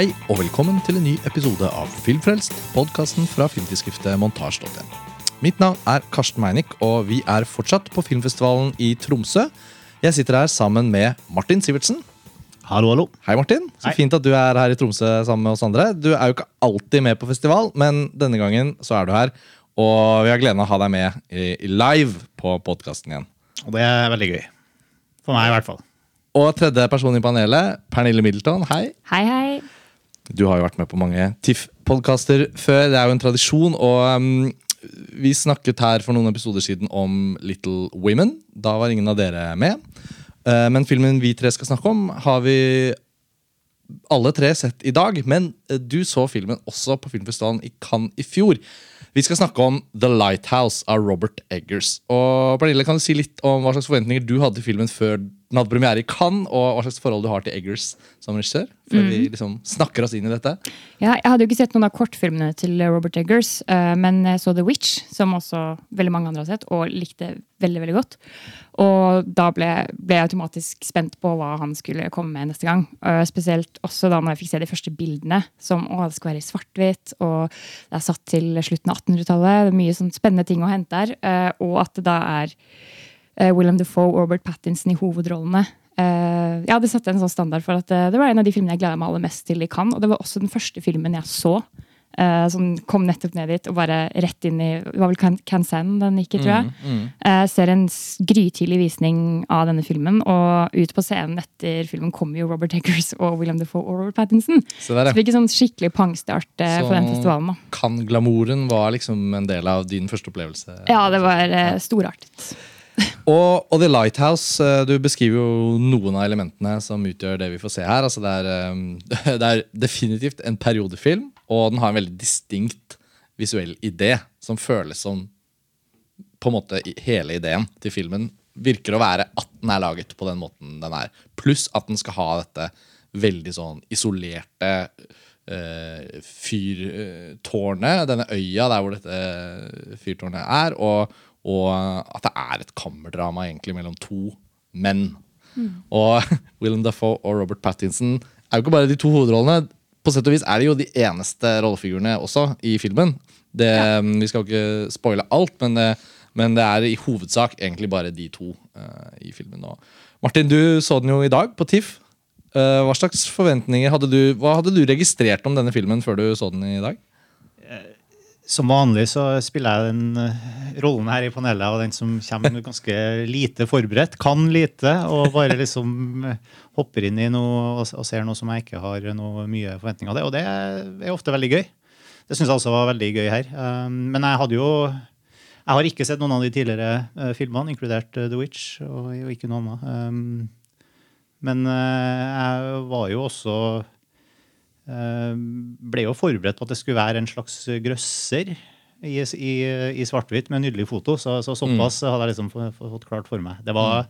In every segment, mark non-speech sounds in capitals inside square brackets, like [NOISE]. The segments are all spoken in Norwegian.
Hei og velkommen til en ny episode av Filmfrelst, podkasten fra filmtidsskriftet montasj.no. Mitt navn er Karsten Meinick, og vi er fortsatt på filmfestivalen i Tromsø. Jeg sitter her sammen med Martin Sivertsen. Hallo, hallo. Hei, Martin. Så Hei. fint at du er her i Tromsø sammen med oss andre. Du er jo ikke alltid med på festival, men denne gangen så er du her. Og vi har gleden av å ha deg med i, i live på podkasten igjen. Og det er veldig gøy. For meg, i hvert fall. Og tredje person i panelet, Pernille Middleton. Hei. Hei, hei. Du har jo vært med på mange TIFF-podkaster før. Det er jo en tradisjon. Og um, vi snakket her for noen episoder siden om Little Women. Da var ingen av dere med. Uh, men filmen vi tre skal snakke om, har vi alle tre sett i dag. Men uh, du så filmen også på filmfestivalen i Cannes i fjor. Vi skal snakke om The Lighthouse av Robert Eggers. Og Pernille, kan du si litt om hva slags forventninger du hadde til filmen før den hadde premiere i Cannes, og hva slags forhold du har til Eggers som regissør? Før vi liksom snakker oss inn i dette. Ja, jeg hadde jo ikke sett noen av kortfilmene til Robert Eggers, eh, men jeg så The Witch, som også veldig mange andre har sett, og likte veldig veldig godt. Og da ble, ble jeg automatisk spent på hva han skulle komme med neste gang. Eh, Spesielt også da når jeg fikk se de første bildene, som å, det skal være i svart-hvitt, og det er satt til slutten av 1800-tallet. Det er mye sånn spennende ting å hente eh, Og at det da er eh, Willem Dafoe og Robert Pattinson i hovedrollene. Eh, ja, Det satte en sånn standard for at eh, det var en av de filmene jeg gleda meg aller mest til i Cannes. Og det var også den første filmen jeg så. som kom nettopp ned dit og bare rett inn i Det var vel Can- Cansan den gikk i, tror jeg. Mm, Eh, ser en grytidlig visning av denne filmen, og ut på scenen etter filmen kommer jo Robert Eggers [LAUGHS] og William Defoe og Robert Pattinson. Så vi fikk en sånn skikkelig pangstart for den festivalen. da. Kan-glamouren var liksom en del av din første opplevelse? Ja, det var storartet. Og, og The Lighthouse, eh, du beskriver jo noen av elementene som utgjør det vi får se her. Altså det, er, eh, [LAUGHS] det er definitivt en periodefilm, og den har en veldig distinkt visuell idé som føles som på en måte hele ideen til filmen virker å være at den er laget på den måten den er. Pluss at den skal ha dette veldig sånn isolerte uh, fyrtårnet, denne øya der hvor dette fyrtårnet er, og, og at det er et kammerdrama egentlig mellom to menn. Og [LAUGHS] Willem Dafoe og Robert Pattinson er jo ikke bare de to hovedrollene. På sett og vis er de jo de eneste rollefigurene også i filmen. Det, Vi skal jo ikke spoile alt, men det, men det er i hovedsak egentlig bare de to uh, i filmen. Og Martin, du så den jo i dag på TIFF. Uh, hva slags forventninger hadde du Hva hadde du registrert om denne filmen før du så den i dag? Som vanlig så spiller jeg den eh, rollen her i panelet av den som kommer ganske lite forberedt, kan lite, og bare liksom eh, hopper inn i noe og, ser noe som jeg ikke har noe mye forventninger til. Og det er ofte veldig gøy. Det syns jeg også var veldig gøy her. Um, men jeg hadde jo Jeg har ikke sett noen av de tidligere eh, filmene, inkludert The Witch, og, ikke noe annet. Um, men jeg var jo også ble jo forberedt på at det skulle være en slags grøsser i, i, i svart-hvitt med nydelig foto. Så, så såpass hadde jeg liksom få- få- fått klart for meg. Det var,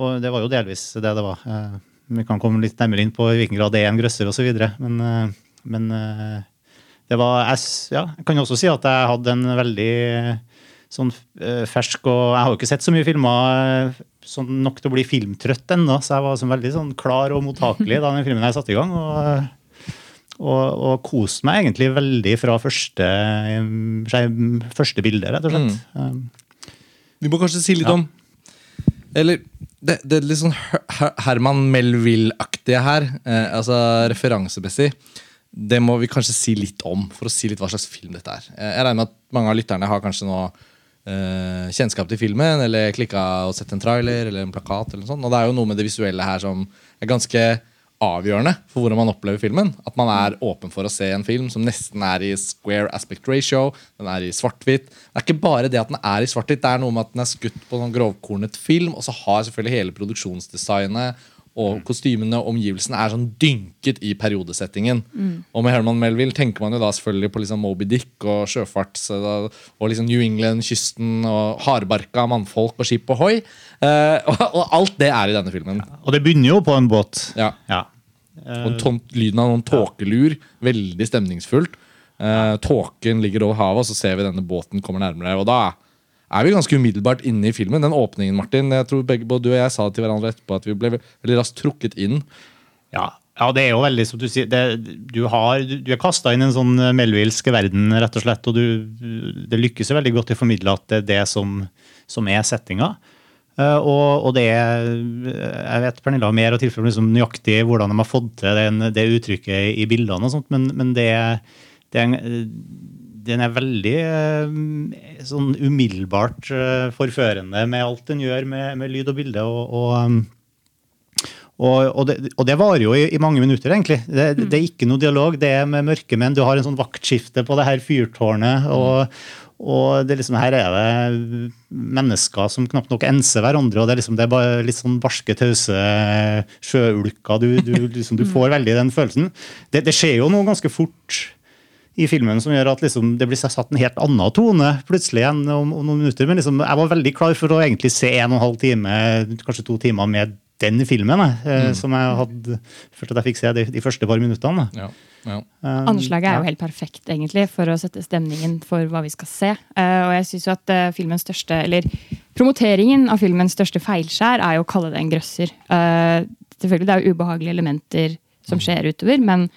Og det var jo delvis det det var. Eh, Vi kan komme litt nærmere inn på i hvilken grad det er en grøsser osv. Men, eh, men eh, det var jeg, ja, jeg kan jo også si at jeg hadde en veldig sånn eh, fersk og Jeg har jo ikke sett så mye filmer eh, sånn nok til å bli filmtrøtt ennå, så jeg var sånn veldig sånn klar og mottakelig da den filmen jeg satte i gang. og og, og kost meg egentlig veldig fra første, um, første bilde, rett og slett. Um, Vi må kanskje si litt Ja. om Eller det, det er litt sånn Her- Her- Herman Melville-aktige her, eh, altså referansemessig. Det må vi kanskje si litt om, for å si litt hva slags film dette er. Eh, Jeg regner med at mange av lytterne har kanskje nå eh, kjennskap til filmen, eller klikka og sett en trailer eller en plakat. eller noe sånt. Og det er jo noe med det visuelle her som er ganske avgjørende for hvordan man opplever filmen. At man er åpen for å se en film som nesten er i square aspect ratio. Den er i svart-hvitt. Det er ikke bare det at den er i svart-hvitt, det er noe med at den er skutt på sånn grovkornet film, og så har selvfølgelig hele produksjonsdesignet og kostymene og omgivelsene er sånn dynket i periodesettingen. Og med Herman Melville tenker man jo da selvfølgelig på liksom Moby Dick og sjøfart og liksom New England, kysten og hardbarka mannfolk og skip ohoi. Eh, og, [LAUGHS] og alt det er i denne filmen. og det begynner jo på en båt. Ja. Ja. Og ton, lyden av noen tåkelur. Veldig stemningsfullt. Eh, tåken ligger over havet, og så ser vi denne båten kommer nærmere. Og da er vi ganske umiddelbart inne i filmen. Den åpningen, Martin. Jeg tror begge, både du og jeg sa til hverandre etterpå at vi ble veldig raskt trukket inn. Ja, Ja, det er jo veldig som du sier. Det, du, har, du, er kasta inn i en sånn melvilsk verden, rett og slett. Og du, det lykkes jo veldig godt i å formidle at det er det som, som er settinga. Uh, og, og, det er Jeg vet Pernilla har mer å tilfelle liksom, nøyaktig hvordan de har fått til det, det uttrykket i bildene, og sånt, men, men det, det er, den er veldig uh, sånn umiddelbart uh, forførende med alt den gjør med, med lyd og bilde. og, og um, og, og, det, og, det, varer jo i, i mange minutter, egentlig. Det, mm. det, er ikke noe dialog. Det er med mørkemenn. Du har en sånn vaktskifte på det her fyrtårnet. og, og det liksom, her er det mennesker som knapt nok enser hverandre. og Det er, liksom, det er bare litt sånn barske, tause sjøulker. Du, du, liksom, du, får veldig den følelsen. Det, det, skjer jo noe ganske fort i filmen som gjør at liksom, det blir satt en helt annen tone plutselig igjen om, om noen minutter. Men liksom, jeg var veldig klar for å egentlig se en og en halv time, kanskje to timer med den filmen eh, mm. som jeg hadde først at jeg fikk se de, de første par minuttene. Ja, ja. Um, Anslaget er jo helt perfekt egentlig for å sette stemningen for hva vi skal se. Uh, og jeg synes jo at uh, filmens største, eller Promoteringen av filmens største feilskjær er jo å kalle det en grøsser. Uh, selvfølgelig Det er jo ubehagelige elementer som mm. skjer utover, men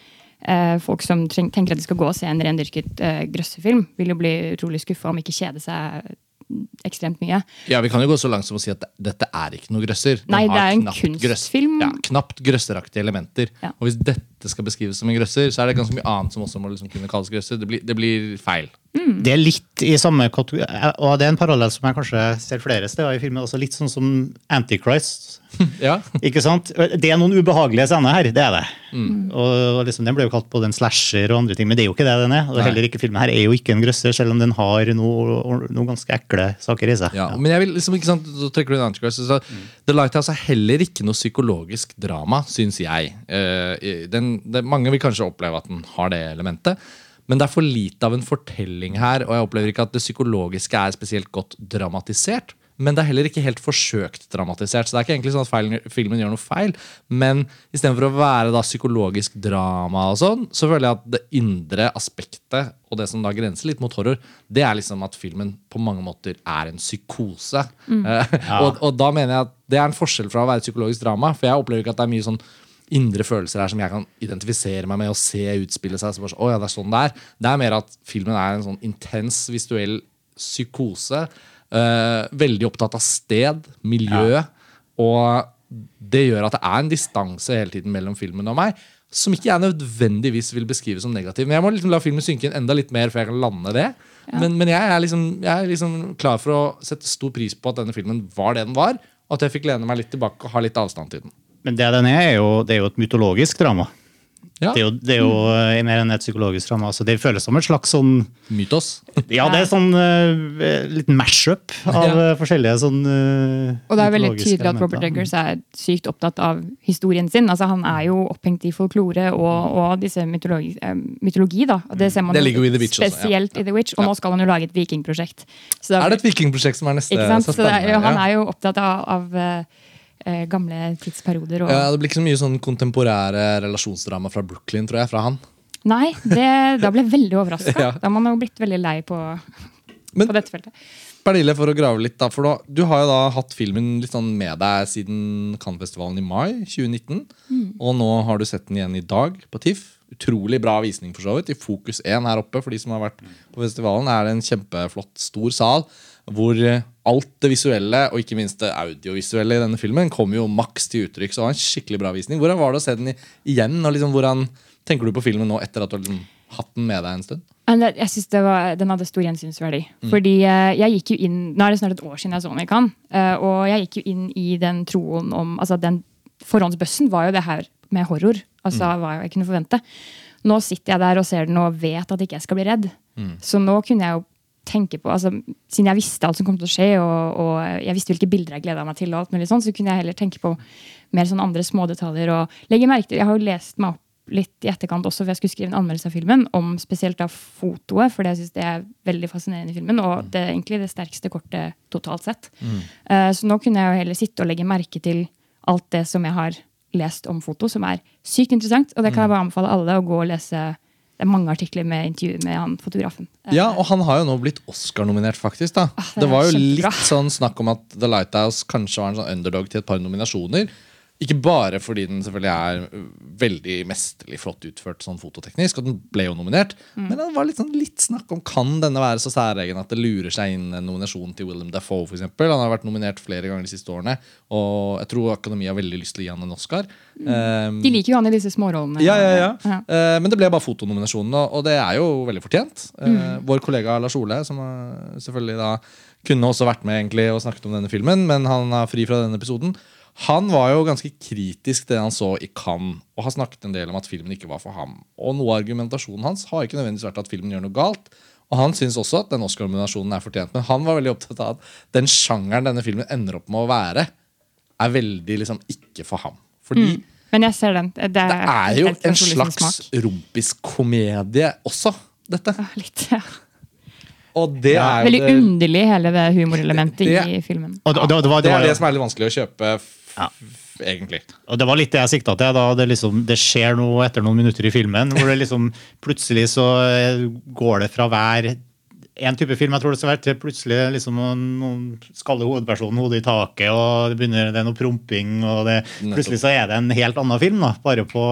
folk som tenker at de skal gå og se en rendyrket grøssefilm, vil jo bli utrolig skuffa om ikke kjede seg ekstremt mye. Ja, Vi kan jo gå så langt som å si at dette er ikke noe grøsser. Den Nei, det er en kunstfilm. Grøss, ja, knapt grøsseraktige elementer. Ja. Og hvis dette skal beskrives som en grøsser, så er det ganske mye annet som også må liksom kunne kalles grøsser. Det blir, det blir feil. Mm. Det er litt i samme kategori, og det er en parallell som jeg kanskje ser flere steder i filmen. også Litt sånn som Antichrist. [LAUGHS] ja. Ikke sant? Det er noen ubehagelige scener her, det er det. Mm. Og liksom, Den ble jo kalt både en slasher og andre ting, men det er jo ikke det den er. Og heller ikke filmen her er jo ikke en grøsser, selv om den har noen noe ganske ekle saker i seg. Ja, Men jeg vil liksom, ikke sant, så trekker du inn Antichrist, så mm. The Lighthouse er heller ikke noe psykologisk drama, syns jeg. Uh, den, det, mange vil kanskje oppleve at den har det elementet. Men det er for lite av en fortelling her, og jeg opplever ikke at det psykologiske er spesielt godt dramatisert. Men det er heller ikke helt forsøkt dramatisert. Så det er ikke egentlig sånn at feil, filmen gjør noe feil. Men istedenfor å være da psykologisk drama, og sånn, så føler jeg at det indre aspektet og det som da grenser litt mot horror, det er liksom at filmen på mange måter er en psykose. Mm. Ja. [LAUGHS] og, og, da mener jeg at det er en forskjell fra å være psykologisk drama. For jeg opplever ikke at det er mye sånn indre følelser her som jeg kan identifisere meg med og se utspille seg. Så bare, oh, ja, Det er sånn det er Det er mer at filmen er en sånn intens visuell psykose. Uh, veldig opptatt av sted, miljø. Ja. Og det gjør at det er en distanse hele tiden mellom filmen og meg. Som ikke jeg nødvendigvis vil beskrive som negativ. Men jeg må liksom la filmen synke inn enda litt mer før jeg kan lande det. Ja. Men, men jeg, er liksom, jeg, er liksom, klar for å sette stor pris på at denne filmen var det den var. Og at jeg fikk lene meg litt tilbake og ha litt avstand til den. Men det den er, er jo, det er jo et mytologisk drama. Ja. Det er jo, det er jo mm. mer enn et psykologisk drama. Altså det føles som et slags sånn Mytos? Ja, det er sånn uh, litt mash-up av ja. uh, forskjellige sånn uh, Og det er veldig tydelig at Robert Eggers er sykt opptatt av historien sin. Altså Han er jo opphengt i folklore og, og disse mytologi, mytologi, da. Det ser man det jo i The Witch spesielt også, i The Witch. Og nå skal han jo lage et vikingprosjekt. Er det et vikingprosjekt som er neste? Ikke sant? Så er, han er jo opptatt av, av eh, gamle tidsperioder. Og... Ja, Det blir ikke så mye sånn kontemporære relasjonsdrama fra Brooklyn, tror jeg, fra han. Nei, det, da ble jeg veldig overraska. [LAUGHS] ja. Da har man jo blitt veldig lei på, Men, på dette feltet. Pernille, for å grave litt da, for da, Du har jo da hatt filmen litt sånn med deg siden Cannes-festivalen i mai 2019. Mm. Og nå har du sett den igjen i dag på TIFF. Utrolig bra visning for så vidt. I Fokus 1 her oppe for de som har vært på festivalen, er det en kjempeflott, stor sal hvor eh, alt det visuelle og ikke minst det audiovisuelle i denne filmen kommer jo maks til uttrykk. Så det var en skikkelig bra visning. Hvordan var det å se den igjen? og liksom, Hvordan tenker du på filmen nå etter at du har liksom hatt den med deg en stund? Jeg synes Den hadde stor gjensynsverdi. Mm. Fordi eh, jeg gikk jo inn, Nå er det snart et år siden jeg så den i Cannes. Eh, og jeg gikk jo inn i den troen om altså den Forhåndsbøssen var jo det her med horror. Altså mm. hva jeg kunne forvente. Nå sitter jeg der og ser den og vet at ikke jeg skal bli redd. Mm. Så nå kunne jeg jo tenke på, altså, Siden jeg visste alt som kom til å skje, og, og jeg visste hvilke bilder jeg gleda meg til, og alt mulig sånn, så kunne jeg heller tenke på mer sånn andre smådetaljer. og legge merke til, Jeg har jo lest meg opp litt i etterkant også, for jeg skulle skrive en anmeldelse av filmen om spesielt da fotoet, for jeg syns det er veldig fascinerende i filmen. Og det er egentlig det sterkeste kortet totalt sett. Mm. Uh, så nå kunne jeg jo heller sitte og legge merke til alt det som jeg har lest om foto, som er sykt interessant. Og det kan jeg mm. bare anbefale alle å gå og lese det er mange artikler med intervju med han fotografen. Ja, og han har jo nå blitt Oscar-nominert, faktisk. da. Ah, det, det var jo litt sånn snakk om at The Lighthouse kanskje var en sånn underdog til et par nominasjoner. Ikke bare fordi den selvfølgelig er øh, veldig mesterlig flott utført sånn fototeknisk, og den ble jo nominert, Mm. men det var litt, sånn, litt snakk om kan denne være så særegen at det lurer seg inn en nominasjon til Willem Dafoe, f.eks. Han har vært nominert flere ganger de siste årene, og jeg tror Akademiet har veldig lyst til å gi han en Oscar. Um, De liker jo han i disse smårollene. ja, ja, ja. Ja. Uh, men det ble bare fotonominasjonen, og, og det er jo veldig fortjent. Uh, Mm. Vår kollega Lars Ole, som eh, selvfølgelig da kunne også vært med egentlig og snakket om denne filmen, men han er fri fra denne episoden. Han var jo ganske kritisk til det han så i Cannes, og har snakket en del om at filmen ikke var for ham. Og noe av argumentasjonen hans har ikke nødvendigvis vært at filmen gjør noe galt. Og han syns også at den Oscar-nominasjonen er fortjent, men han var veldig opptatt av at den sjangeren denne filmen ender opp med å være, er veldig liksom ikke for ham. Fordi Men jeg ser den. Det er, det er jo en slags rompiskomedie komedie også, dette. Ja, Litt, ja. Og det Ja. er Veldig det, underlig, hele det humorelementet Det- i filmen. Og, og, det, det, var, det det, er det som er litt vanskelig å kjøpe, Ja. egentlig. og det var litt det jeg sikta til. da det, liksom, det skjer noe etter noen minutter i filmen. hvor det liksom Plutselig så eh, går det fra hver en type film jeg tror det skal være, til plutselig liksom noen- skaller hovedpersonen hodet i taket, og det begynner det er noe promping, og det, plutselig så er det en helt annen film. da, bare på,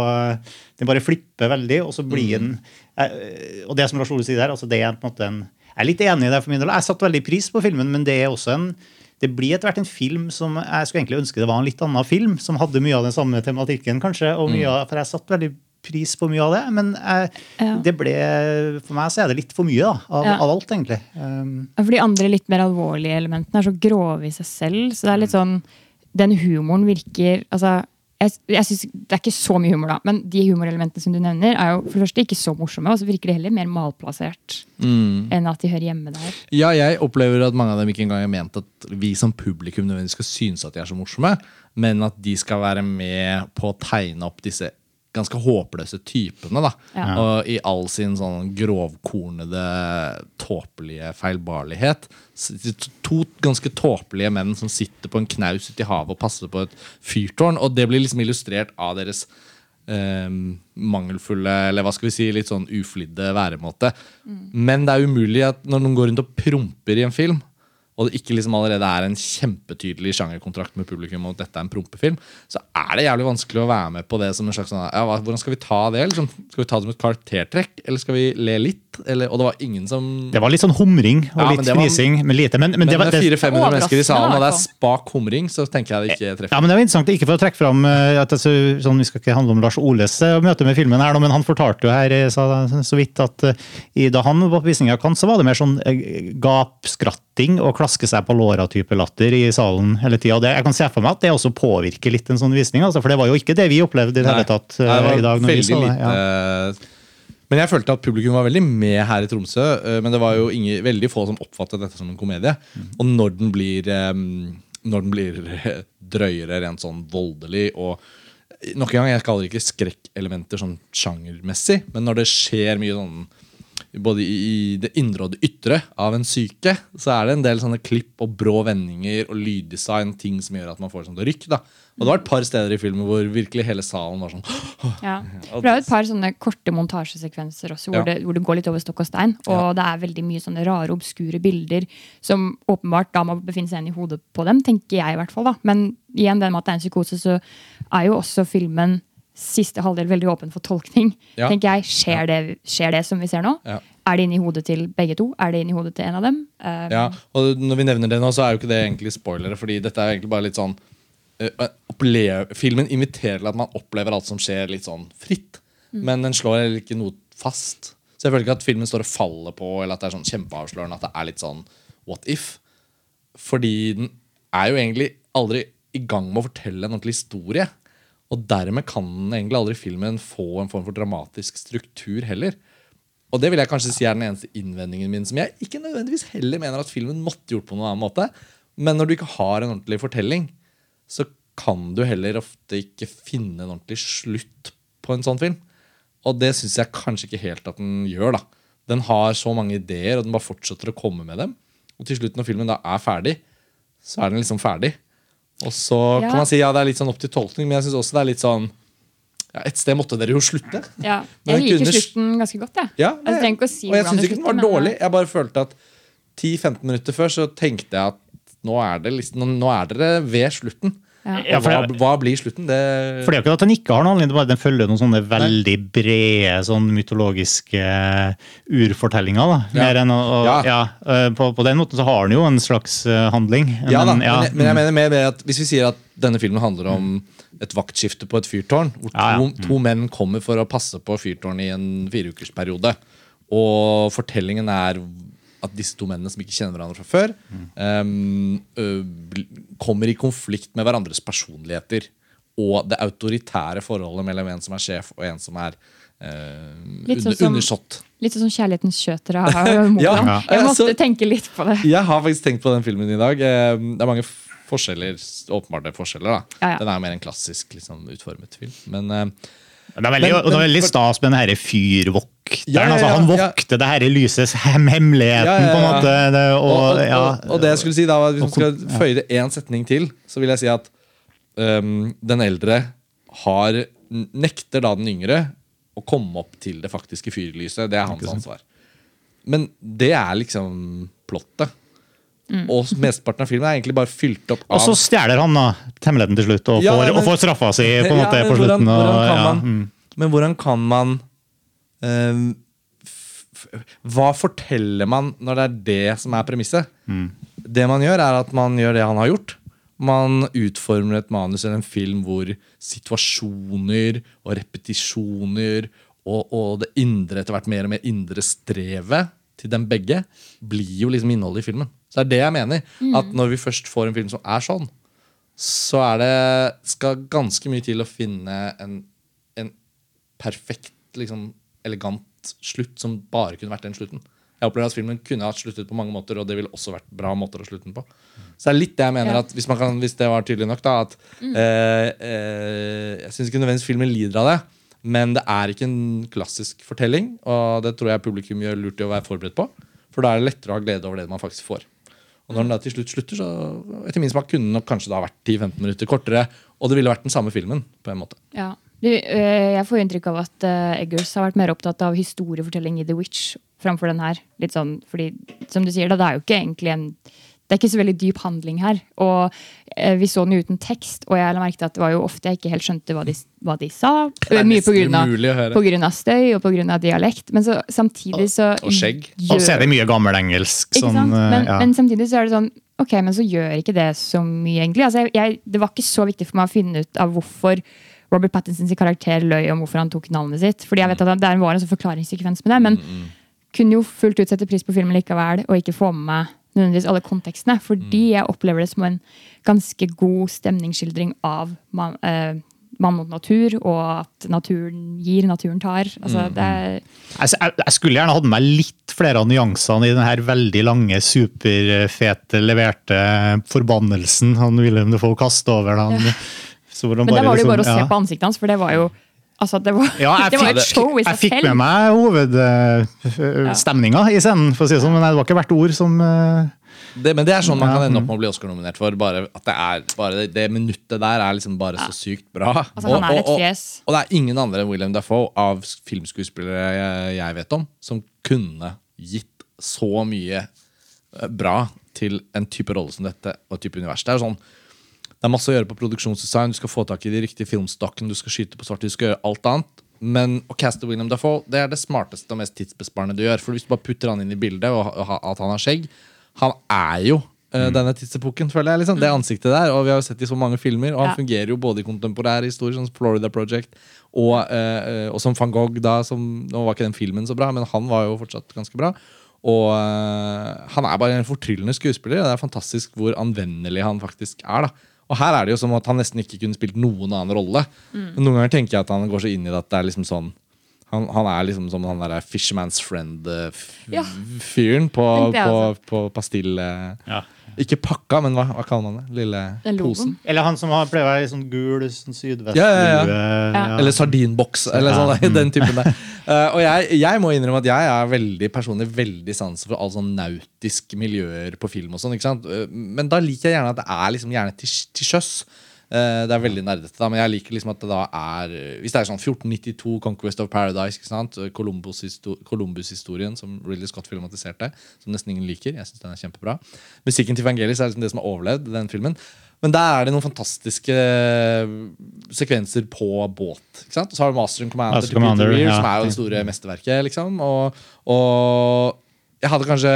Den bare flipper veldig, og så blir den eh, Og det som Lars Ole sier der, altså det er på en måte en Jeg er litt enig i det for min del. Jeg satte veldig pris på filmen, men det er også en det blir etter hvert en film som jeg skulle egentlig ønske det var en litt annen film, som hadde mye av den samme tematikken, kanskje. og mye av, For jeg satt veldig pris på mye av det, men jeg, Ja. det ble, for meg så er det litt for mye da, av, Ja. av alt, egentlig. Um, For de andre litt mer alvorlige elementene er så grove i seg selv. Så det er litt sånn Den humoren virker altså, jeg, jeg synes, Det er ikke så mye humor, da, men de humorelementene som du nevner, er jo for det første ikke så morsomme, og så virker de heller mer malplassert enn at de hører hjemme der. Ja, jeg opplever at mange av dem ikke engang har ment at vi som publikum nødvendigvis skal synes at de er så morsomme, men at de skal være med på å tegne opp disse ganske håpløse typene. da. Ja. Og i all sin sånn grovkornede, tåpelige feilbarlighet. To ganske tåpelige menn som sitter på en knaus ute i havet og passer på et fyrtårn. Og det blir liksom illustrert av deres eh, mangelfulle, eller hva skal vi si, litt sånn uflidde væremåte. Men det er umulig at når noen går rundt og promper i en film, og det ikke liksom allerede er en kjempetydelig sjangerkontrakt med publikum og at dette er en prompefilm, så er det jævlig vanskelig å være med på det som en slags sånn ja, Hvordan skal vi ta det? Liksom, skal vi ta det som et karaktertrekk, eller skal vi le litt? Eller, og det var ingen som det var litt sånn humring og Ja, men litt var- fnising, men lite. Men, men, Men det var, med det, 400-500 mennesker i salen, og det er spak humring, så tenker jeg det ikke treffer. ja, men det var interessant, ikke for å trekke fram eh, at det, sånn, Vi skal ikke handle om Lars Oles eh, møte med filmen, her, men han fortalte jo her så, så vidt at eh, da han var på visningen av Kant, så var det mer sånn eh, gapskratting og klaske seg på låra-type latter i salen hele tida. Jeg kan se for meg at det også påvirker litt en sånn visning, altså, for det var jo ikke det vi opplevde i det hele tatt eh, Nei, det var i dag. når vi så det. lite Ja. Men jeg følte at publikum var veldig med her i Tromsø. eh, Men det var jo ingen, veldig få som oppfattet dette som en komedie. Og når den blir eh, Når den blir eh, drøyere, rent sånn voldelig og Nok en gang, jeg kaller det ikke skrekkelementer sånn sjangermessig, men når det skjer mye sånn både i i det indre og det ytre av en syke, så er det en del sånne klipp og brå vendinger og lyddesign, ting som gjør at man får sånn rykk. da. Og det var et par steder i filmen hvor virkelig hele salen var sånn [GASPS] Ja. For det er jo et par sånne korte montasjesekvenser også, hvor, Ja. det, hvor det går litt over stokk og stein. Og det er veldig mye sånne rare, obskure bilder som åpenbart da må befinne seg inn i hodet på dem, tenker jeg i hvert fall. da. Men igjen, det med at det er en psykose, så er jo også filmen siste halvdel veldig åpen for tolkning. Ja. tenker jeg. Skjer, det, skjer det som vi ser nå? Ja. Er det inni hodet til begge to? Er det inni hodet til en av dem? Eh, Ja, og når vi nevner det nå, så er jo ikke det egentlig spoilere, fordi dette er egentlig bare litt sånn eh, Filmen inviterer til at man opplever alt som skjer, litt sånn fritt. Men den slår heller ikke noe fast. Så jeg føler ikke at filmen står og faller på, eller at det er sånn kjempeavslørende at det er litt sånn what if. Fordi den er jo egentlig aldri i gang med å fortelle en ordentlig historie. Og dermed kan den egentlig aldri filmen få en form for dramatisk struktur heller. Og det vil jeg kanskje si er den eneste innvendingen min, som jeg ikke nødvendigvis heller mener at filmen måtte gjort på noen annen måte. Men når du ikke har en ordentlig fortelling, så kan du heller ofte ikke finne en ordentlig slutt på en sånn film. Og det syns jeg kanskje ikke helt at den gjør. da. Den har så mange ideer, og den bare fortsetter å komme med dem. Og til slutt, når filmen da er ferdig, så er den liksom ferdig. Og så Ja. kan man si ja, det er litt sånn opp til tolkning, men jeg syns også det er litt sånn ja, Et sted måtte dere jo slutte. ja. Jeg liker kunne- slutten ganske godt, jeg. Ja, Altså, jeg trenger ikke å si og jeg syns ikke den var men- dårlig. Jeg bare følte at 10-15 minutter før så tenkte jeg at nå er, det liksom, nå- er dere ved slutten. Ja. Ja, Og for hva, det- hva blir slutten? Det For det er jo ikke at den ikke har noen handling, det er bare den følger noen sånne veldig brede sånn mytologiske urfortellinger. da. Ja. Å, Ja. ja. eh, på, på den måten så har den jo en slags eh, handling. Ja da, Men, ja, men, jeg, men jeg mener mer med at hvis vi sier at denne filmen handler om et vaktskifte på et fyrtårn, hvor to, Ja, ja. to menn kommer for å passe på fyrtårnet i en fireukersperiode, og fortellingen er at disse to mennene som ikke kjenner hverandre fra før, um, ø, kommer i konflikt med hverandres personligheter. Og det autoritære forholdet mellom en som er sjef og en som er Uh, Litt sånn under, som-. Litt sånn som 'Kjærlighetens kjøtere' [LAUGHS] ja, Ja. Jeg måtte Så- tenke litt på det. Jeg har faktisk tenkt på den filmen i dag. Eh, Det er mange forskjeller, åpenbarte forskjeller. da Ja, ja. Den er mer en klassisk liksom, utformet film. Men eh, Det er veldig, Men- og det er men- veldig stas med den herre fyrvokteren. Ja, ja, altså, ja, han vokter det herre lysets hem [LAUGHS] hemmeligheten, på en måte. Det, og, og, og, ja, og, det jeg skulle si da Hvis man skal føye det én setning til, så vil jeg si at um, den eldre har nekter da den yngre å komme opp til det faktiske fyrlyset. Det er hans ansvar. Men det er liksom plottet. Og mesteparten av filmen er egentlig bare fylt opp av og så stjeler han da hemmeligheten til slutt, og Ja, får, men- og får straffa si [LAUGHS] på en Ja, måte men på hvordan- slutten. Og, hvordan kan ja, man- mm. Men hvordan kan man ehm, f- f- Hva forteller man når det er det som er premisset? Det man gjør, er at man gjør det han har gjort. Man utformer et manus eller en film hvor situasjoner og repetisjoner og, og det indre, etter hvert mer og mer indre strevet til dem begge, blir jo liksom innholdet i filmen. Så det er det jeg mener. At når vi først får en film som er sånn, så er det skal ganske mye til å finne en, en perfekt, liksom, elegant slutt som bare kunne vært den slutten. Jeg opplever at filmen kunne hatt sluttet på mange måter, og det ville også vært bra måter å slutte den på. Så det er litt det jeg mener Ja. at hvis, man kan, hvis det var tydelig nok, da at eh, eh, Jeg syns ikke nødvendigvis filmen lider av det, men det er ikke en klassisk fortelling, og det tror jeg publikum gjør lurt i å være forberedt på. For da er det lettere å ha glede over det man faktisk får. Og når den da til slutt slutter, så etter min smak kunne den nok kanskje da vært 10-15 minutter kortere, og det ville vært den samme filmen, på en måte. Ja. Du, øh, jeg får inntrykk av at øh, Eggers har vært mer opptatt av historiefortelling i The Witch framfor den her. Litt sånn, fordi, som du sier, da, det er jo ikke egentlig en det er ikke så veldig dyp handling her. Og eh, Vi så den uten tekst, og jeg la merke til at det var jo ofte jeg ikke helt skjønte hva de, hva de sa. Det er Mye på grunn, av, på grunn av støy og på grunn av dialekt. Men så, samtidig så Og skjegg. Og så er det mye gammelengelsk. ikke Sånn, sant? Men, ja. men samtidig så er det sånn Ok, men så gjør ikke det så mye, egentlig. Altså, jeg, jeg, det var ikke så viktig for meg å finne ut av hvorfor Robert Pattinsons karakter løy om hvorfor han tok navnet sitt. Fordi jeg vet at det var en sånn forklaringssekvens med det. Men Mm, kunne jo fullt ut sette pris på filmen likevel, og ikke få med meg nødvendigvis alle kontekstene. Fordi Mm. jeg opplever det som en ganske god stemningsskildring av man, eh, mann mot natur, og at naturen gir, naturen tar. Altså, Mm, det er, Jeg, jeg, skulle gjerne hatt med meg litt flere av nyansene i den her veldig lange, superfete, leverte forbannelsen han Wilhelm Defoe kastet over han så hvor men da var det jo liksom- bare å se på ansiktet hans, for det var jo altså, det var, Ja, jeg [LAUGHS] det var et show i seg selv. jeg fikk med meg hovedstemninga i scenen, for å si det sånn, men det var ikke hvert ord som uh, Det, men det er sånn man Ja, kan ende mm. opp med å bli Oscar-nominert for. Bare at det er bare det, det minuttet der er liksom bare så sykt bra. Altså, og, fjes. Og, og det er ingen andre enn William Dafoe av filmskuespillere jeg, jeg vet om, som kunne gitt så mye eh, bra til en type rolle som dette og et type univers. Det er jo sånn det er masse å gjøre på produksjonsdesign, du skal få tak i de riktige filmstokkene, du skal skyte på svart, du skal gjøre alt annet. Men å caste William Dafoe det er det smarteste og mest tidsbesparende du gjør. For hvis du bare putter han inn i bildet, og, at han har skjegg Han er jo uh, denne tidsepoken, føler jeg. liksom Det ansiktet der. Og vi har jo sett det i så mange filmer. Og han Ja. fungerer jo både i kontemporær historie, sånn som Florida Project, og, uh, og som van Gogh. da som, Nå var ikke den filmen så bra, men han var jo fortsatt ganske bra. Og uh, han er bare en fortryllende skuespiller. Og det er fantastisk hvor anvendelig han faktisk er. da Og her er det jo som at han nesten ikke kunne spilt noen annen rolle. Mm. Men Noen ganger tenker jeg at han går så inn i det at det er liksom sånn han, han er liksom som han derre Fisherman's Friend-fyren på, Tenkte jeg på, på pastill... eh, ja. Ikke pakka, men hva, hva kaller man det? Lille posen? Eller han som har pleier å være sånn gul sånn sydvestlue. Ja, ja, ja. ja. Eller sardinboks, eller Ja. sånn, [LAUGHS] den typen der. Uh, og jeg, jeg må innrømme at jeg er veldig personlig veldig sans for all sånn nautiske miljøer på film. og sånn, ikke sant? Eh, Men da liker jeg gjerne at det er liksom gjerne til, til sjøs. Eh, det er veldig nerdete, da, men jeg liker liksom at det da er Hvis det er sånn 1492, Conquest of Paradise? Columbus-histo- Columbus-historien som Ridley Scott filmatiserte, som nesten ingen liker. Jeg synes den er kjempebra. Musikken til Vangelis er liksom det som har overlevd den filmen. Men der er det noen fantastiske eh, sekvenser på båt. ikke sant? Og så har du Master and Commander, Master Commander, Weir, ja. som er jo det store mesterverket. liksom. Og, og jeg hadde kanskje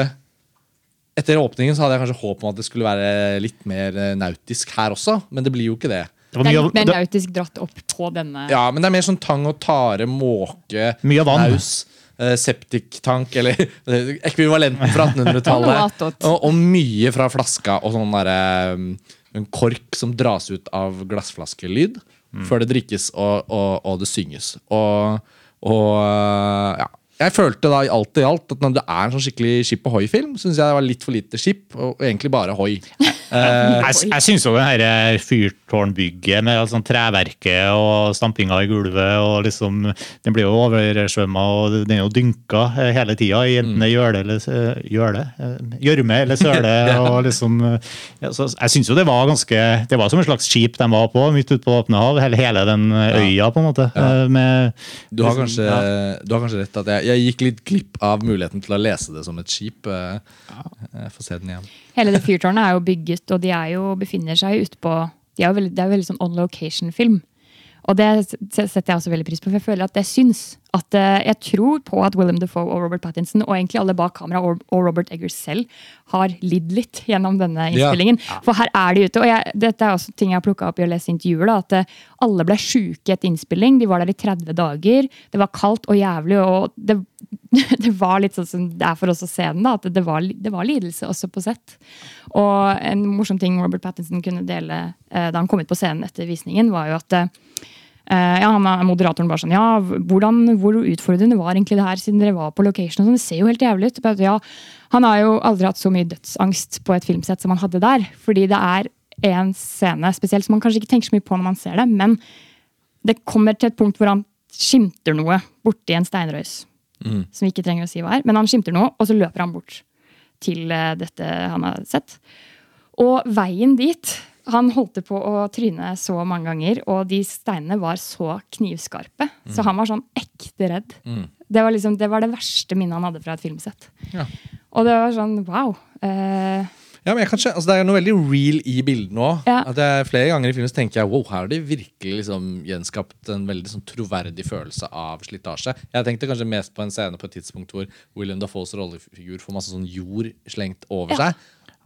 etter åpningen så hadde jeg kanskje håp om at det skulle være litt mer eh, nautisk her også, men det blir jo ikke det. Det var Det er litt mer nautisk dratt opp på denne. Ja, men det er mer sånn tang og tare, måke, Mye vann. naus, eh, septiktank, eller [LAUGHS] eh, ekvivalenten fra [LAUGHS] 1800-tallet. og, og mye fra flaska og sånn derre um, En kork som dras ut av glassflaskelyd før det drikkes og, og, og det synges. Og, og ja. Jeg følte da i alt i alt at når det er en sånn skikkelig Skip Ohoi-film, syns jeg det var litt for lite skip, og egentlig bare hoi. [LAUGHS] jeg jeg syns jo det her eh, fyrtårnbygget med sånn treverket og stampinga i gulvet og liksom Den blir jo oversvømma og den er jo dynka eh, hele tida i enten gjøle eller s- gjøle, eh, gjørme eller søle. [LAUGHS] og liksom ja, så Jeg syns jo det var ganske Det var som et slags skip de var på, midt ute på åpne hav. Hele, hele den øya, på en måte. Ja. Med, Du har liksom, kanskje, ja. du har kanskje rett at jeg, jeg gikk litt glipp av muligheten til å lese det som et skip. eh, Jeg får se den igjen. Hele det fyrtårnet er jo bygget, og de er jo, befinner seg utpå de er jo veldig, Det er jo veldig sånn on location-film. Og det setter jeg også veldig pris på, for jeg føler at det syns. At eh, Jeg tror på at William Defoe og Robert Pattinson og egentlig alle bak kamera og, Robert Eggers selv har lidd litt gjennom denne Ja. innspillingen. For her er de ute. Og jeg, dette er også ting jeg har plukka opp i å lese intervjuer. da, At eh, alle ble sjuke etter innspilling. De var der i 30 dager. Det var kaldt og jævlig. og det, [LAUGHS] det var litt sånn som det er for oss å se den, da, at det var, det var lidelse også på sett. Og en morsom ting Robert Pattinson kunne dele eh, da han kom ut på scenen etter visningen, var jo at ja, han er Moderatoren bare sånn Ja, hvordan, hvor utfordrende var egentlig det her, siden dere var på location? og sånn, Det ser jo helt jævlig ut. Ja, han har jo aldri hatt så mye dødsangst på et filmsett som han hadde der. Fordi det er en scene spesielt som man kanskje ikke tenker så mye på når man ser det, men det kommer til et punkt hvor han skimter noe borti en steinrøys. Som vi ikke trenger å si hva er. Men han skimter noe, og så løper han bort til eh, dette han har sett. Og veien dit Han holdt på å tryne så mange ganger, og de steinene var så knivskarpe. Så han var sånn ekte redd. Det, var liksom, det var det verste minnet han hadde fra et filmsett. Ja. Og det var sånn wow. Eh, Ja, men jeg kan skjø- altså Det er noe veldig real i bildene nå. Ja. Flere ganger i filmen så tenker jeg wow, her har de virkelig liksom gjenskapt en veldig sånn troverdig følelse av slitasje. Jeg tenkte kanskje mest på en scene på et tidspunkt hvor William Dafoes rollefigur får masse sånn jord slengt over Ja. seg.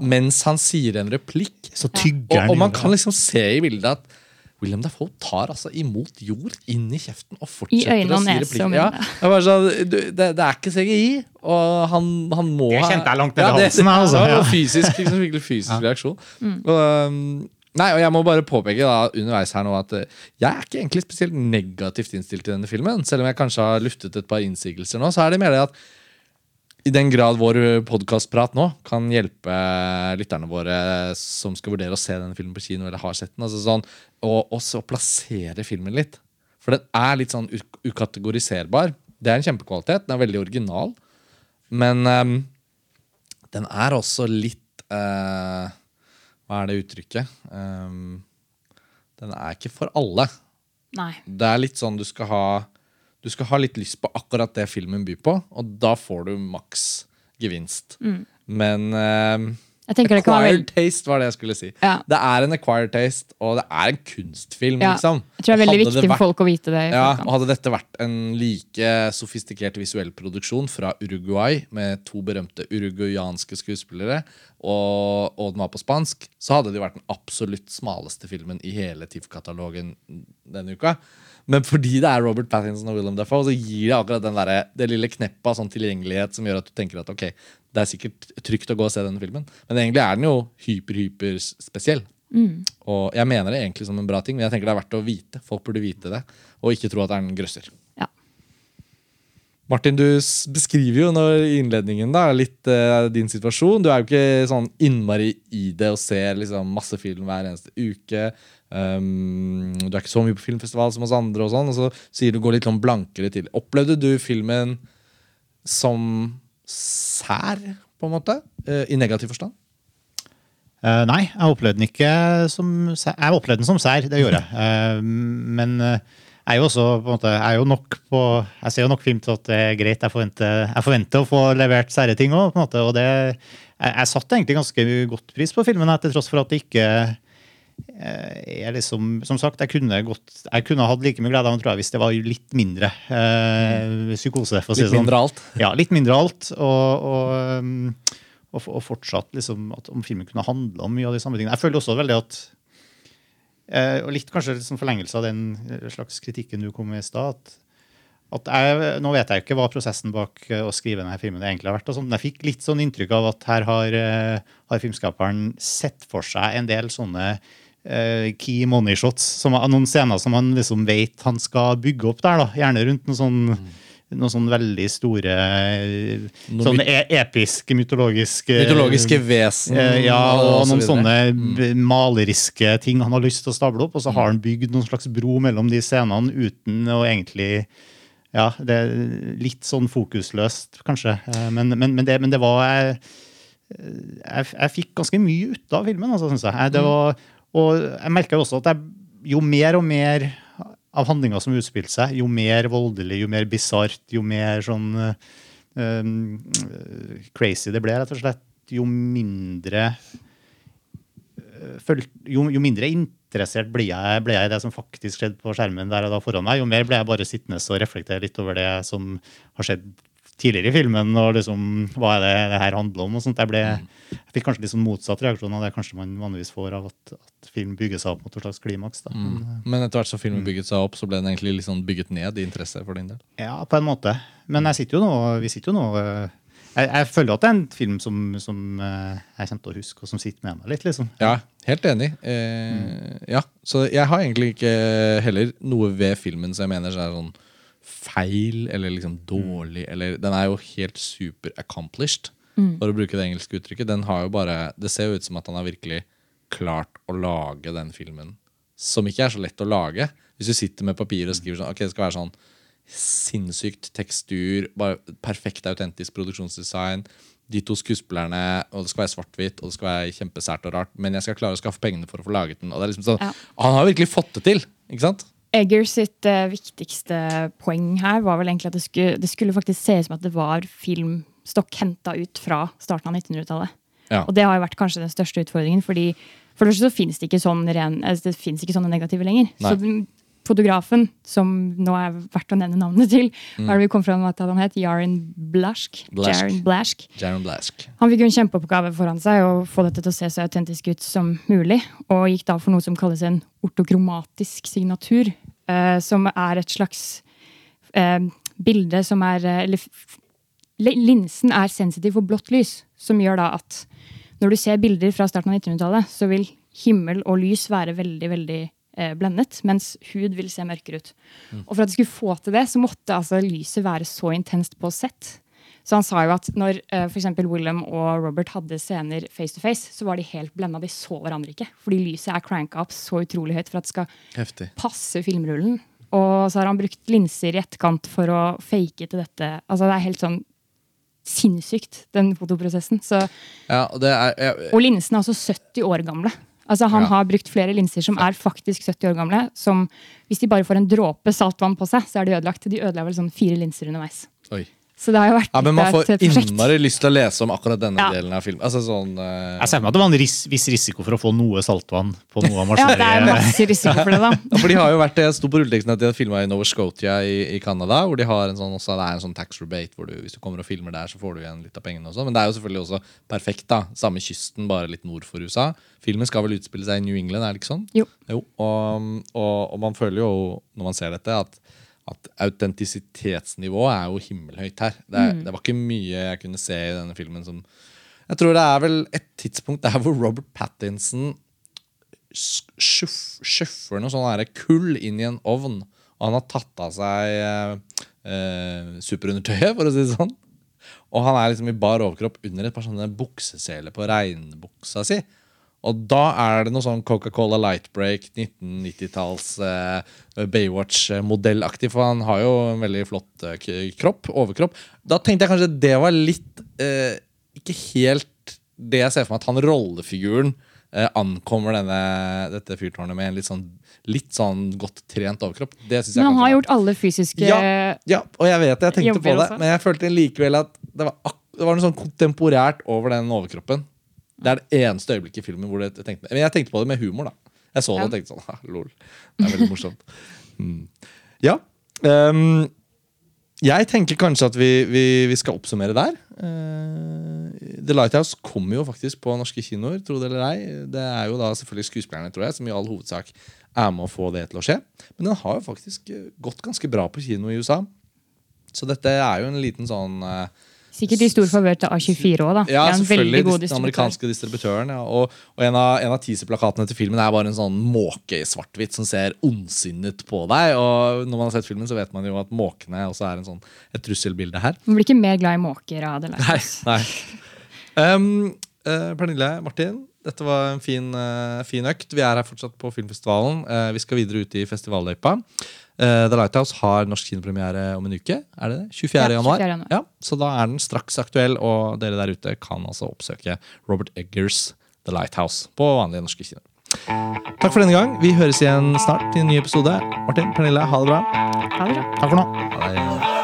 Mens han sier en replikk. Så tygger Og, han og man kan liksom se i bildet at William Dafoe tar altså imot jord inn i kjeften og fortsetter å si replikken replikker. Ja, det, var sånn, du, det, det er ikke CGI, og han, han må Det kjente jeg langt ned i det- halsen, altså, Det var ja. en fysisk, liksom, virkelig [LAUGHS] fysisk reaksjon. Og, um, nei, og jeg må bare påpeke da, underveis her nå at eh, jeg er ikke egentlig spesielt negativt innstilt til denne filmen. Selv om jeg kanskje har luftet et par innsigelser nå, så er det mer det at i den grad vår podkastprat nå kan hjelpe lytterne våre som skal vurdere å se denne filmen på kino, eller har sett den, altså sånn, og også plassere filmen litt. For den er litt sånn ukategoriserbar. Det er en kjempekvalitet. Den er veldig original. Men um, den er også litt uh, Hva er det uttrykket? Um, den er ikke for alle. nei. Det er litt sånn du skal ha Du skal ha litt lyst på akkurat det filmen byr på, og da får du maks gevinst. Men acquired taste var det jeg skulle si. Ja. Det er en acquired taste, og det er en kunstfilm, Ja. liksom. Jeg tror det er veldig viktig vært- for folk å vite det. ja, Hadde dette vært en like sofistikert visuell produksjon fra Uruguay, med to berømte uruguayanske skuespillere, og, og den var på spansk, så hadde det vært den absolutt smaleste filmen i hele TIFF-katalogen denne uka. Men fordi det er Robert Pattinson og Willem Dafoe, så gir det akkurat den der, det lille kneppet av sånn tilgjengelighet som gjør at du tenker at ok, det er sikkert trygt å gå og se denne filmen. Men egentlig er den jo hyper-hyper spesiell. Og jeg mener det egentlig som en bra ting, men jeg tenker det er verdt å vite. Folk burde vite det, og ikke tro at det er en grøsser. Ja. Martin, du beskriver jo når innledningen da, litt uh, din situasjon. Du er jo ikke sånn innmari i det og ser liksom, masse film hver eneste uke. Um, du er ikke så mye på filmfestival som oss andre, og sånn, og så sier du går litt sånn blankere til. Opplevde du filmen som sær, på en måte? eh, I negativ forstand? Uh, nei, jeg opplevde den ikke som sær. Jeg opplevde den som sær, det gjorde jeg. Uh, men jeg er jo også på en måte, jeg er jo nok på, jeg ser jo nok film til at det er greit. Jeg forventer, jeg forventer å få levert sære ting òg. Og det, jeg, jeg satte egentlig ganske godt pris på filmen, til tross for at det ikke er liksom, som sagt, jeg kunne, gått, jeg kunne hatt like mye glede av den tror jeg, hvis det var litt mindre eh, psykose. for å si Litt sånn. mindre alt. Ja, litt mindre alt. Og, og, um, og, og fortsatt liksom, at om filmen kunne handle om mye av de samme tingene. Jeg føler også veldig at eh, Og litt kanskje liksom forlengelse av den slags kritikken du kom med i stad. at jeg, nå vet jeg ikke hva prosessen bak eh, å skrive denne filmen egentlig har vært. og sånn, men Jeg fikk litt sånn inntrykk av at her har, eh, har filmskaperen sett for seg en del sånne eh, key money shots. Som, noen scener som han liksom vet han skal bygge opp der. da, Gjerne rundt noen sånn, noen sånn veldig store Noen Sånne e episke, mytologiske Mytologiske vesen. Uh, ja, og noen så sånne Mm. maleriske ting han har lyst til å stable opp. Og så har han bygd noen slags bro mellom de scenene uten å egentlig Ja, det er litt sånn fokusløst, kanskje. Eh, Men, men, men, det, men det var jeg, jeg, jeg fikk ganske mye ut av filmen, altså, syns jeg. Jeg- Det var, og jeg merka jo også at jeg, jo mer og mer av handlinga som utspilte seg, jo mer voldelig, jo mer bisart, jo mer sånn um, crazy det ble, rett og slett, jo mindre eh, jo, jo mindre interessert ble jeg, ble jeg i det som faktisk skjedde på skjermen der og da foran meg, jo mer ble jeg bare sittende og reflektere litt over det som har skjedd tidligere i filmen, og liksom, hva er det det her handler om. og sånt. Jeg, ble, jeg fikk kanskje litt sånn motsatt reaksjon av det kanskje man vanligvis får av at, at film bygger seg opp mot et slags klimaks. Da. Men, Mm. Men etter hvert som filmen bygget seg opp, så ble den egentlig litt sånn bygget ned i interesse for din del. Ja, på en måte. Men jeg sitter jo nå, vi sitter jo nå eh, jeg, jeg føler at det er en film som, som eh, jeg kommer til å huske, og som sitter med meg litt. liksom. Ja, helt enig. Eh, ja, Så jeg har egentlig ikke heller noe ved filmen som jeg mener så er sånn feil eller liksom dårlig. Eller, den er jo helt super accomplished, for å bruke det engelske uttrykket. Den har jo bare, Det ser jo ut som at han har virkelig klart å lage den filmen, som ikke er så lett å lage. Hvis du sitter med papir og skriver sånn Ok, det skal være sånn sinnssykt tekstur, bare perfekt autentisk produksjonsdesign. De to skuespillerne, og det skal være svart-hvitt og det skal være kjempesært og rart. Men jeg skal klare å skaffe pengene for å få laget den. Og det er liksom sånn, Ja. Han har virkelig fått det til! ikke sant? Egger sitt eh, viktigste poeng her var vel egentlig at det skulle, det skulle faktisk se ut som at det var filmstokk henta ut fra starten av 1900-tallet. Ja. Og det har jo vært kanskje den største utfordringen. fordi For det første så finnes det ikke, sånn ren, altså det ikke sånne negative lenger. Nei. Så fotografen, som nå er verdt å nevne navnet til, hva er det vi kom fram til at han het? Jaren Blask? Mm. Blask. Jaren Blask. Han fikk jo en kjempeoppgave foran seg å få dette til å se så autentisk ut som mulig, og gikk da for noe som kalles en ortokromatisk signatur, eh, som er et slags eh, bilde som er eh, Eller linsen er sensitiv for blått lys, som gjør da at når du ser bilder fra starten av 1900-tallet, så vil himmel og lys være veldig, veldig blendet, mens hud vil se mørkere ut. Og for at de skulle få til det, så måtte altså lyset være så intenst på sett. Så han sa jo at når uh, f.eks. William og Robert hadde scener face to face, så var de helt blenda. De så hverandre ikke. Fordi lyset er cranka opp så utrolig høyt for at det skal Heftig. passe filmrullen. Og så har han brukt linser i etterkant for å fake til dette. Altså Det er helt sånn sinnssykt, den fotoprosessen. Så, Ja, er, jeg, og linsene er også 70 år gamle. Altså Han Ja. har brukt flere linser som er faktisk 70 år gamle. Som hvis de bare får en dråpe saltvann på seg, så er de ødelagt. De ødela vel sånn fire linser underveis. oi. Så det har jo vært Ja, men man får prosjekt. innmari lyst til å lese om akkurat denne Ja. delen av filmen. Altså sånn uh... Jeg ser for meg at det var en ris viss risiko for å få noe saltvann på noe av Ja, det er masse risiko for det, da. [LAUGHS] Ja, for de har jo vært, Jeg sto på rulleteksten at de har filma i Nova Scotia i, i Canada. Hvor de har en sånn, også, det er en sånn tax rebate hvor du, hvis du kommer og filmer der, så får du igjen litt av pengene også. Men det er jo selvfølgelig også perfekt. da Samme kysten, bare litt nord for USA. Filmen skal vel utspille seg i New England, er det ikke sånn? Jo. og, og, og man føler jo, når man ser dette, at, at autentisitetsnivået er jo himmelhøyt her. Det, er, det var ikke mye jeg kunne se i denne filmen som Jeg tror det er vel et tidspunkt der hvor Robert Pattinson skjøffer sjøffer noe sånn kull inn i en ovn, og han har tatt av seg eh, eh, superundertøyet, for å si det sånn. Og han er liksom i bar overkropp under et par sånne bukseseler på regnbuksa si. Og da er det noe sånn Coca-Cola Lightbreak 1990-talls eh, Baywatch-modellaktig, for han har jo en veldig flott eh, kropp, overkropp. Da tenkte jeg kanskje det var litt eh, Ikke helt det jeg ser for meg at han rollefiguren eh, ankommer denne, dette fyrtårnet med en litt sånn, litt sånn godt trent overkropp. Men han har gjort alle fysiske ja, ja, og jeg vet det, jeg tenkte på det, også. men jeg følte likevel at det var, det var noe sånn kontemporært over den overkroppen. Det er det eneste øyeblikket i filmen hvor jeg tenkte Men jeg tenkte på det med humor, da. Jeg så det og tenkte sånn, ha, lol. Det er veldig morsomt. Mm. Ja. Um, jeg tenker kanskje at vi, vi, vi skal oppsummere der. Uh, The Lighthouse kommer jo faktisk på norske kinoer, tro det eller ei. Det er jo da selvfølgelig skuespillerne tror jeg, som i all hovedsak er med å få det til å skje. Men den har jo faktisk gått ganske bra på kino i USA. Så dette er jo en liten sånn eh, Sikkert i stor favør til A24 òg, da. Ja, selvfølgelig. god Den amerikanske distributøren. Ja. Og, og en av, en av teaserplakatene til filmen er bare en sånn måke i svart-hvitt som ser ondsinnet på deg. Og når man har sett filmen, så vet man jo at måkene også er en sånn, et trusselbilde her. Man blir ikke mer glad i måker av det. Nei, nei. Um, uh, Pernille, Martin, dette var en fin, uh, fin økt. Vi er her fortsatt på filmfestivalen. Uh, vi skal videre ut i festivalløypa. Eh, The Lighthouse har norsk kinopremiere om en uke. Er det det? 24. Ja, januar? 24. januar. Ja, så da er den straks aktuell, og dere der ute kan altså oppsøke Robert Eggers The Lighthouse på vanlige norske kinoer. Takk for denne gang. Vi høres igjen snart i en ny episode. Martin, Pernille, ha det bra. Ha det bra. Takk for nå. Ha det.